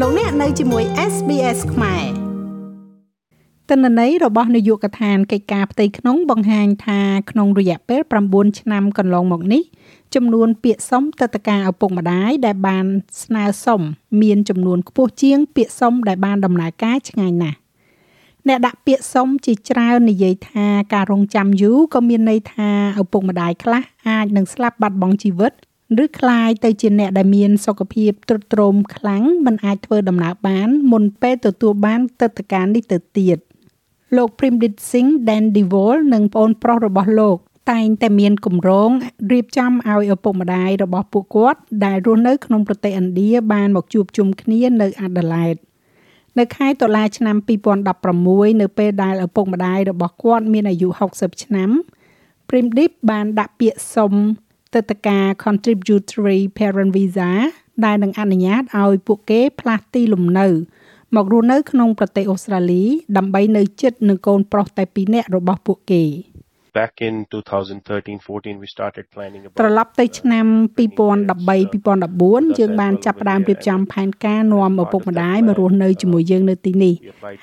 លោកអ្នកនៅជាមួយ SBS ខ្មែរតនន័យរបស់នាយកដ្ឋានកិច្ចការផ្ទៃក្នុងបង្ហាញថាក្នុងរយៈពេល9ឆ្នាំកន្លងមកនេះចំនួនពាក្យសុំទឹកតការឪពុកម្ដាយដែលបានស្នើសុំមានចំនួនខ្ពស់ជាង ពាក្យសុំដែលបានដំណើរការឆ្ងាយណាស់អ្នកដាក់ពាក្យសុំជាច្រើននិយាយថាការរងចាំយូរក៏មានន័យថាឪពុកម្ដាយខ្លះអាចនឹងស្លាប់បាត់បង់ជីវិត ឬคล้ายទៅជាអ្នកដែលមានសុខភាពទ្រុឌទ្រោមខ្លាំងមិនអាចធ្វើដំណើរបានមុនពេលទទួលបានទឹកតការនេះទៅទៀតលោក Primdit Singh Dandivol និងប្អូនប្រុសរបស់លោកតែងតែមានគម្រោងរៀបចំឲ្យឪពុកម្ដាយរបស់ពួកគាត់ដែលរស់នៅក្នុងប្រទេសឥណ្ឌាបានមកជួបជុំគ្នានៅ Adelaide នៅខែតុលាឆ្នាំ2016នៅពេលដែលឪពុកម្ដាយរបស់គាត់មានអាយុ60ឆ្នាំ Primdip បានដាក់ពាក្យសុំ ទឹកតការ Contributory Parent Visa ដែលនឹងអនុញ្ញាតឲ្យពួកគេផ្លាស់ទីលំនៅ មករស់នៅក្នុងប្រទេសអូស្ត្រាលីដើម្បីនៅជិតនឹងកូនប្រុសតែពីរនាក់របស់ពួកគេ back in 2013-14 we started planning about ត្រឡប់ទៅឆ្នាំ2013-2014យើងបានចាប់ផ្ដើមរៀបចំផែនការនាំឪពុកម្ដាយមករស់នៅជាមួយយើងនៅទីនេះ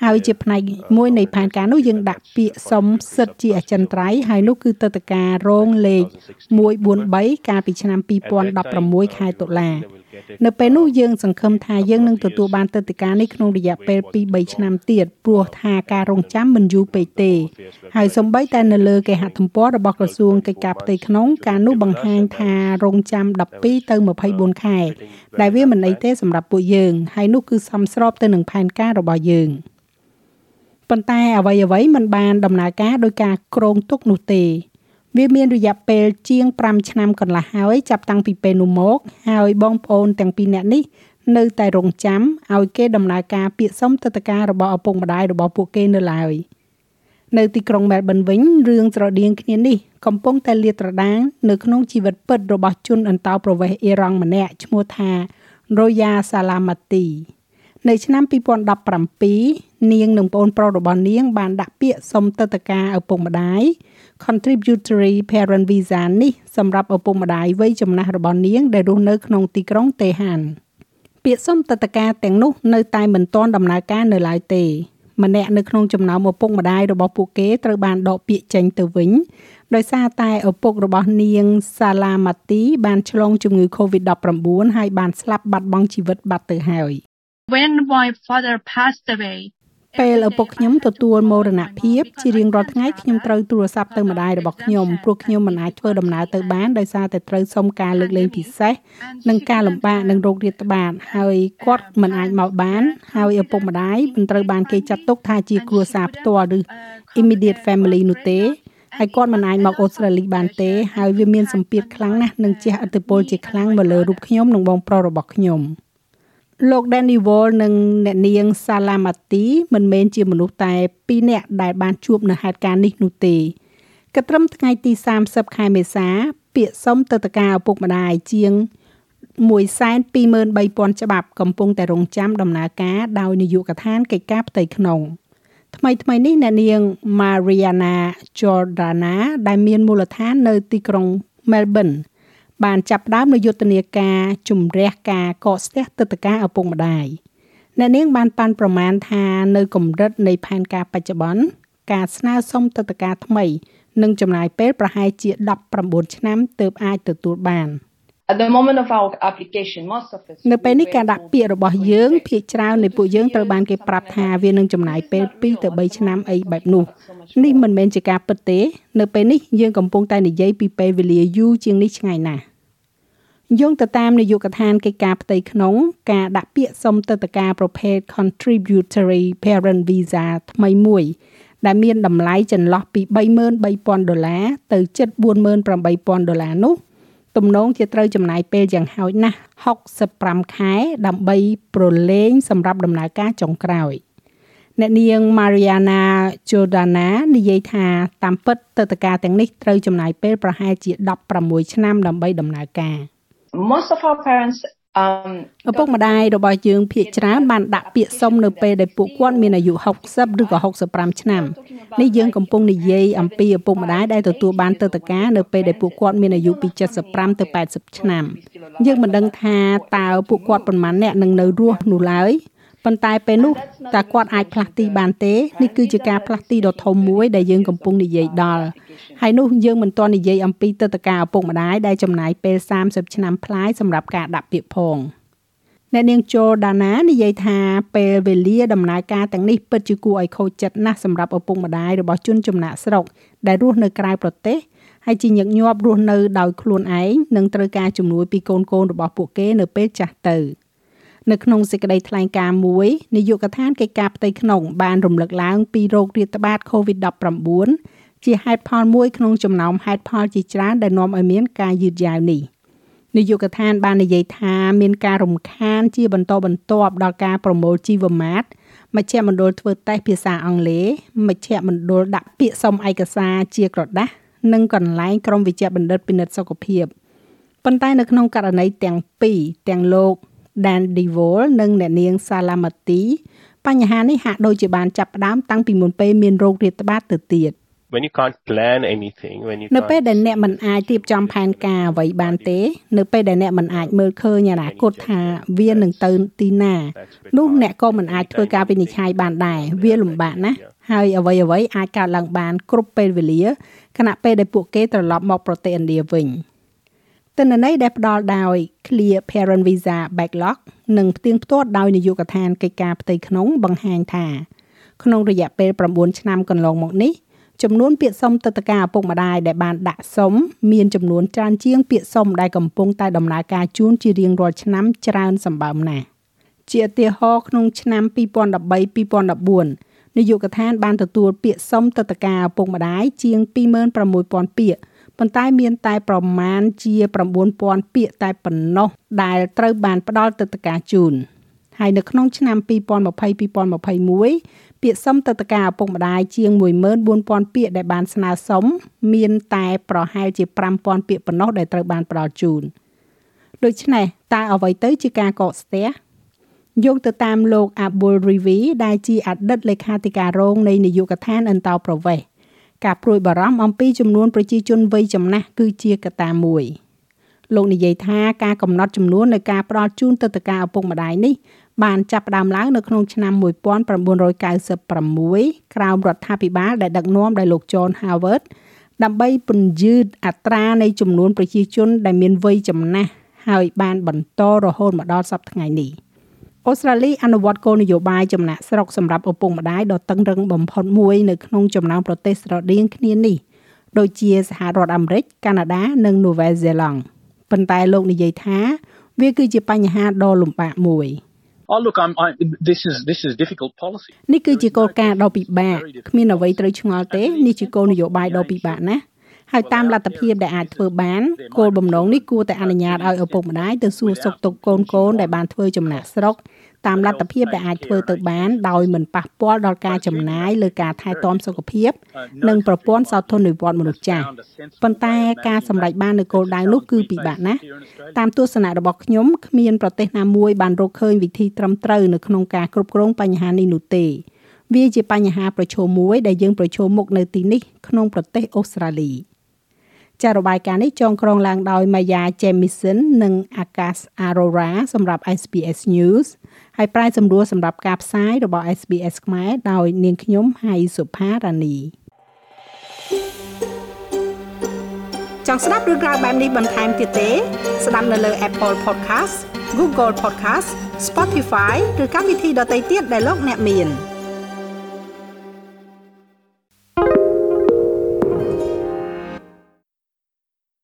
ហើយជាផ្នែកមួយនៃផែនការនោះយើងដាក់ពាក្យសុំសិទ្ធិជាអចិន្ត្រៃយ៍ហើយនោះគឺទឹកតការរងលេខ143កាលពីឆ្នាំ2016ខែតុលា នៅពេលនោះយើងសង្ឃឹមថាយើងនឹងទទួលបានទឹកដីការនេះក្នុងរយៈពេល2-3ឆ្នាំទៀតព្រោះថាការរងចាំមិនយូរពេកទេហើយសំបីតែនៅលើគេហទំព័ររបស់ក្រសួងកិច្ចការផ្ទៃក្នុងការនោះបង្ហាញថារងចាំ12ទៅ24ខែដែលវាមិនអីទេសម្រាប់ពួកយើងហើយនោះគឺសមស្របទៅនឹងផែនការរបស់យើងប៉ុន្តែអ្វីអ្វីមិនបានដំណើរការដោយការគ្រោងទុកនោះទេ វាមានរយៈពេលជាង5ឆ្នាំកន្លះហើយចាប់តាំងពីពេលនោះមក ហើយបងប្អូនទាំងពីរនាក់នេះនៅតែរងចាំឲ្យគេដំណើរការពាក្យសុំទិដ្ឋាការរបស់ឪពុកម្ដាយរបស់ពួកគេនៅឡើយនៅទីក្រុងមែលប៊នវិញរឿងស្រដៀងគ្នានេះកំពុងតែលាតត្រដាងនៅក្នុងជីវិតពិតរបស់ជនអន្តោប្រវេសន៍អ៊ីរ៉ង់ម្នាក់ឈ្មោះថា Roya Salamati នៅឆ្នាំ2017នាងនិងប្អូនប្រុសរបស់នាង បានដាក់ពាក្យសុំទឹកតការឪពុកម្ដាយ Contributory Parent Visa នេះសម្រាប់ឪពុកម្ដាយវ័យចំណាស់របស់នាង ដែលរស់នៅក្នុងទីក្រុងតេហានពាក្យសុំទឹកតការទាំងនោះនៅតែមិនទាន់ដំណើរការនៅឡើយទេម្នាក់នៅក្នុងចំណោមឪពុកម្ដាយរបស់ពួកគេត្រូវបានដកពាក្យចេញទៅវិញដោយសារតែឪពុករបស់នាងសាឡាម៉ាទីបានឆ្លងជំងឺ Covid-19 ហើយបានស្លាប់បាត់បង់ជីវិតបាត់ទៅហើយ When my father passed away ពេលឪពុកខ្ញុំទទួលមរណភាពជារៀងរាល់ថ្ងៃខ្ញុំត្រូវទូរស័ព្ទទៅម្ដាយរបស់ខ្ញុំព្រោះខ្ញុំមិនអាចធ្វើដំណើរទៅបានដោយសារតែត្រូវសុំការលើកលែងពិសេសនិងការលំបាកនឹងរោគរាតត្បាតហើយគាត់មិនអាចមកបាន ហើយឪពុកម្ដាយមិនត្រូវបានគេចាត់ទុកថាជាគ្រួសារផ្ទាល់ឬ immediate family នោះទេហើយគាត់មិនអាចមកអូស្ត្រាលីបានទេហើយវាមានសម្ពាធខ្លាំងណាស់និងជះឥទ្ធិពលជាខ្លាំងមកលើរូបខ្ញុំនិងបងប្រុសរបស់ខ្ញុំ។ លោក Danny Wall និងអ្នកនាង Salamati មិនមែនជាមនុស្សតែ2នាក់ដែលបានជួបនៅហេតុការណ៍នេះនោះទេកត្រឹមថ្ងៃទី30ខែមេសា ពាក្យសុំទៅតការឪពុកម្ដាយជាង123,000ច្បាប់កំពុងតែរងចាំដំណើរការដោយនាយកដ្ឋានកិច្ចការផ្ទៃក្នុងថ្មីថ្មីនេះអ្នកនាង Mariana Jordana ដែលមានមូលដ្ឋាននៅទីក្រុង Melbourne បានចាប់ផ្ដើមនូវយុទ្ធនាការជំរះការកកស្ទះទឹកតការឪពុកម្ដាយអ្នកនាងបានប៉ាន់ប្រមាណថានៅកម្រិតនៃផែនការបច្ចុប្បន្នការស្នើសុំទឹកតការថ្មីនឹងចំណាយពេលប្រហែលជា19ឆ្នាំទើបអាចទទួលបាន At the moment of our application most of it នៅពេលនេះការដាក់ពាក្យរបស់យើងភាគច្រើននៃពួកយើងត្រូវបានគេប្រាប់ថាវានឹងចំណាយពេល2ទៅ3ឆ្នាំអីបែបនោះនេះមិនមែនជាការពិតទេ នៅពេលនេះយើងកំពុងតែនិយាយពីពេលវេលាយូរជាងនេះឆ្ងាយណាស់ យោងទៅតាមនាយកដ្ឋានកិច្ចការផ្ទៃក្នុង ការដាក់ពាក្យសុំទឹកតការប្រភេទ Contributory Parent Visa ថ្មីមួយ ដែលមានតម្លៃចន្លោះពី33,000ដុល្លារទៅជិត48,000ដុល្លារនោះទំនងជាត្រូវចំណាយពេលយ៉ាងហោចណាស់65ខែដើម្បីប្រឡែងសម្រាប់ដំណើរការចុងក្រោយអ្នកនាង Mariana Jordana និយាយថាតាមពិតទឹកតការទាំងនេះត្រូវចំណាយពេលប្រហែលជា16ឆ្នាំដើម្បីដំណើរការ most of our parents ឪពុកម្ដាយរបស់យើងភាគច្រើនបានដាក់ពាក្យសុំនៅពេលដែលពួកគាត់មានអាយុ60ឬក៏65ឆ្នាំនេះយើងកំពុងនិយាយអំពីឪពុកម្ដាយដែលទទួលបានទឹកតការនៅពេលដែលពួកគាត់មានអាយុពី75ទៅ80ឆ្នាំយើងមិនដឹងថាតើពួកគាត់ប៉ុន្មានអ្នកនឹងនៅរស់នោះឡើយ ប៉ុន្តែពេលនោះតើគាត់អាចផ្លាស់ទីបានទេនេះគឺជាការផ្លាស់ទីដ៏ធំមួយដែលយើងកំពុងនិយាយដល់ហើយនោះយើងមិនទាន់និយាយអំពីទឹកតការឪពុកម្ដាយដែលចំណាយពេល30ឆ្នាំផ្លាយសម្រាប់ការដាក់ពាក្យផងអ្នកនាងចូលដាណានិយាយថាពេលវេលាដំណើរការទាំងនេះពិតជាគួរឲ្យខូចចិត្តណាស់សម្រាប់ឪពុកម្ដាយរបស់ជនចំណាក់ស្រុកដែលរស់នៅក្រៅប្រទេសហើយជាញឹកញាប់រស់នៅដោយខ្លួនឯងនិងត្រូវការជំនួយពីកូនកូនរបស់ពួកគេនៅពេលចាស់ទៅ។ នៅក្នុងសេចក្តីថ្លែងការណ៍មួយនាយកដ្ឋានកិច្ចការផ្ទៃក្នុង បានរំលឹកឡើងពីโรគរាតត្បាត COVID-19 ជាហេតុផលមួយក្នុងចំណោមហេតុផលជាច្រើនដែលនាំឲ្យមានការយឺតយ៉ាវនេះនាយកដ្ឋានបាននិយាយថាមានការរំខានជាបន្តបន្ទាប់ដល់ការប្រមូលជីវម៉ាតមជ្ឈមណ្ឌលធ្វើតេស្តភាសាអង់គ្លេសមជ្ឈមណ្ឌលដាក់ពាក្យសុំឯកសារជាក្រដាស់និងកន្លែងក្រុមវិជ្ជបណ្ឌិតពិនិត្យសុខភាពប៉ុន្តែនៅក្នុងករណីទាំងពីរទាំងលោក Dan Devol និងអ្នកនាង Salamati បញ្ហានេះហាក់ដូចជាបានចាប់ផ្ដើមតាំងពីមុនពេលមានโรគរាតត្បាតទៅទៀត when you can't plan anything when you នៅពេលដែលអ្នកមិនអាចរៀបចំផែនការអ្វីបានទេ នៅពេលដែលអ្នកមិនអាចមើលឃើញអនាគតថាវានឹងទៅទីណានោះអ្នកក៏មិនអាចធ្វើការវិនិច្ឆ័យបានដែរវាលំបាកណាស់ហើយអ្វីអ្វីអាចកើតឡើងបានគ្រប់ពេលវេលាខណៈពេលដែលពួកគេត្រឡប់មកប្រទេសឥណ្ឌាវិញ។ ទិន្នន័យដែលផ្ដល់ដោយ Clear Parent Visa Backlog និងផ្ទៀងផ្ទាត់ដោយនាយកដ្ឋានកិច្ចការផ្ទៃក្នុងបង្ហាញថាក្នុងរយៈពេល9ឆ្នាំកន្លងមកនេះចំនួនពាក្យសុំទឹកតការឪពុកម្ដាយដែលបានដាក់សុំមានចំនួនច្រើនជាងពាក្យសុំដែលកំពុងតែដំណើរការជូនជារៀងរាល់ឆ្នាំច្រើនសម្បើមណាស់ជាឧទាហរណ៍ក្នុងឆ្នាំ2013-2014នាយកដ្ឋានបានទទួលពាក្យសុំទឹកតការឪពុកម្ដាយជាង26000ពាក្យ ប៉ុន្តែមានតែប្រមាណជា9000ពាក្យតែប៉ុណ្ណោះដែលត្រូវបានផ្ដល់ទឹកតការជូនហើយនៅក្នុងឆ្នាំ2020-2021ពាក្យសុំទឹកតការឪពុកម្ដាយជាង14000ពាក្យដែលបានស្នើសុំមានតែប្រហែលជា5000ពាក្យប៉ុណ្ណោះដែលត្រូវបានផ្ដល់ជូនដូច្នេះតើអ្វីទៅជាការកកស្ទះយោងទៅតាមលោក Abul Rivi ដែលជាអតីតលេខាធិការរងនៃនាយកដ្ឋានអន្តោប្រវេសន៍ ការព្រួយបារម្ភអំពីចំនួនប្រជាជនវ័យចំណាស់គឺជាកត្តាមួយលោកនិយាយថាការកំណត់ចំនួននៃការផ្ដល់ជូនទឹកតការឪពុកម្ដាយនេះបានចាប់ផ្ដើមឡើងនៅក្នុងឆ្នាំ1996ក្រោមរដ្ឋាភិបាលដែលដឹកនាំដោយលោក John Howard ដើម្បីពន្យឺតអត្រានៃចំនួនប្រជាជនដែលមានវ័យចំណាស់ហើយបានបន្តរហូតមកដល់សប្តាហ៍ថ្ងៃនេះ។ អូស្ត្រាលីអនុវត្តគោលនយោបាយចំណាក់ស្រុកសម្រាប់ឪពុកម្ដាយដ៏តឹងរឹងបំផុតមួយនៅក្នុងចំណោមប្រទេសស្រដៀងគ្នានេះដូចជាសហរដ្ឋអាមេរិកកាណាដានិងនូវែលសេឡង់ប៉ុន្តែលោកនិយាយថាវាគឺជាបញ្ហាដ៏លំបាកមួយ Oh look I'm I this is this is difficult policy នេះគឺជាគោលការណ៍ដ៏ពិបាកគ្មានអ្វីត្រូវឆ្ងល់ទេនេះជាគោលនយោបាយដ៏ពិបាកណាស់ ហើយតាមលទ្ធភាពដែលអាចធ្វើបានគោលបំណងនេះគួរតែអនុញ្ញាតឲ្យឪពុកម្ដាយទៅសួរសុខទុក្ខកូនកូនដែលបានធ្វើចំណាក់ស្រុកតាមលទ្ធភាពដែលអាចធ្វើទៅបានដោយមិនប៉ះពាល់ដល់ការចំណាយលើការថែទាំសុខភាព និងប្រព័ន្ធសោធននិវត្តន៍មនុស្សចាស់ប៉ុន្តែការសម្រេចបាននូវគោលដៅនោះគឺពិបាកណាស់តាមទស្សនៈរបស់ខ្ញុំគ្មានប្រទេសណាមួយបានរកឃើញវិធីត្រឹមត្រូវនៅក្នុងការគ្រប់គ្រងបញ្ហានេះនោះទេវាជាបញ្ហាប្រឈមមួយដែលយើងប្រឈមមុខនៅទីនេះក្នុងប្រទេសអូស្ត្រាលី។ ចាររបាយការណ៍នេះចងក្រងឡើងដោយ Maya Jamison និង Akas Arora សម្រាប់ SBS News ហើយប្រាយសម្រួលសម្រាប់ការផ្សាយរបស់ SBS ខ្មែរដោយនាងខ្ញុំហៃសុផារ៉ានីចង់ស្ដាប់រឿងក្រៅបែបនេះបន្ថែមទៀតទេ ស្ដាប់នៅលើ Apple Podcast Google Podcast Spotify ឬកម្មវិធីដទៃទៀតដែលលោកអ្នកមាន។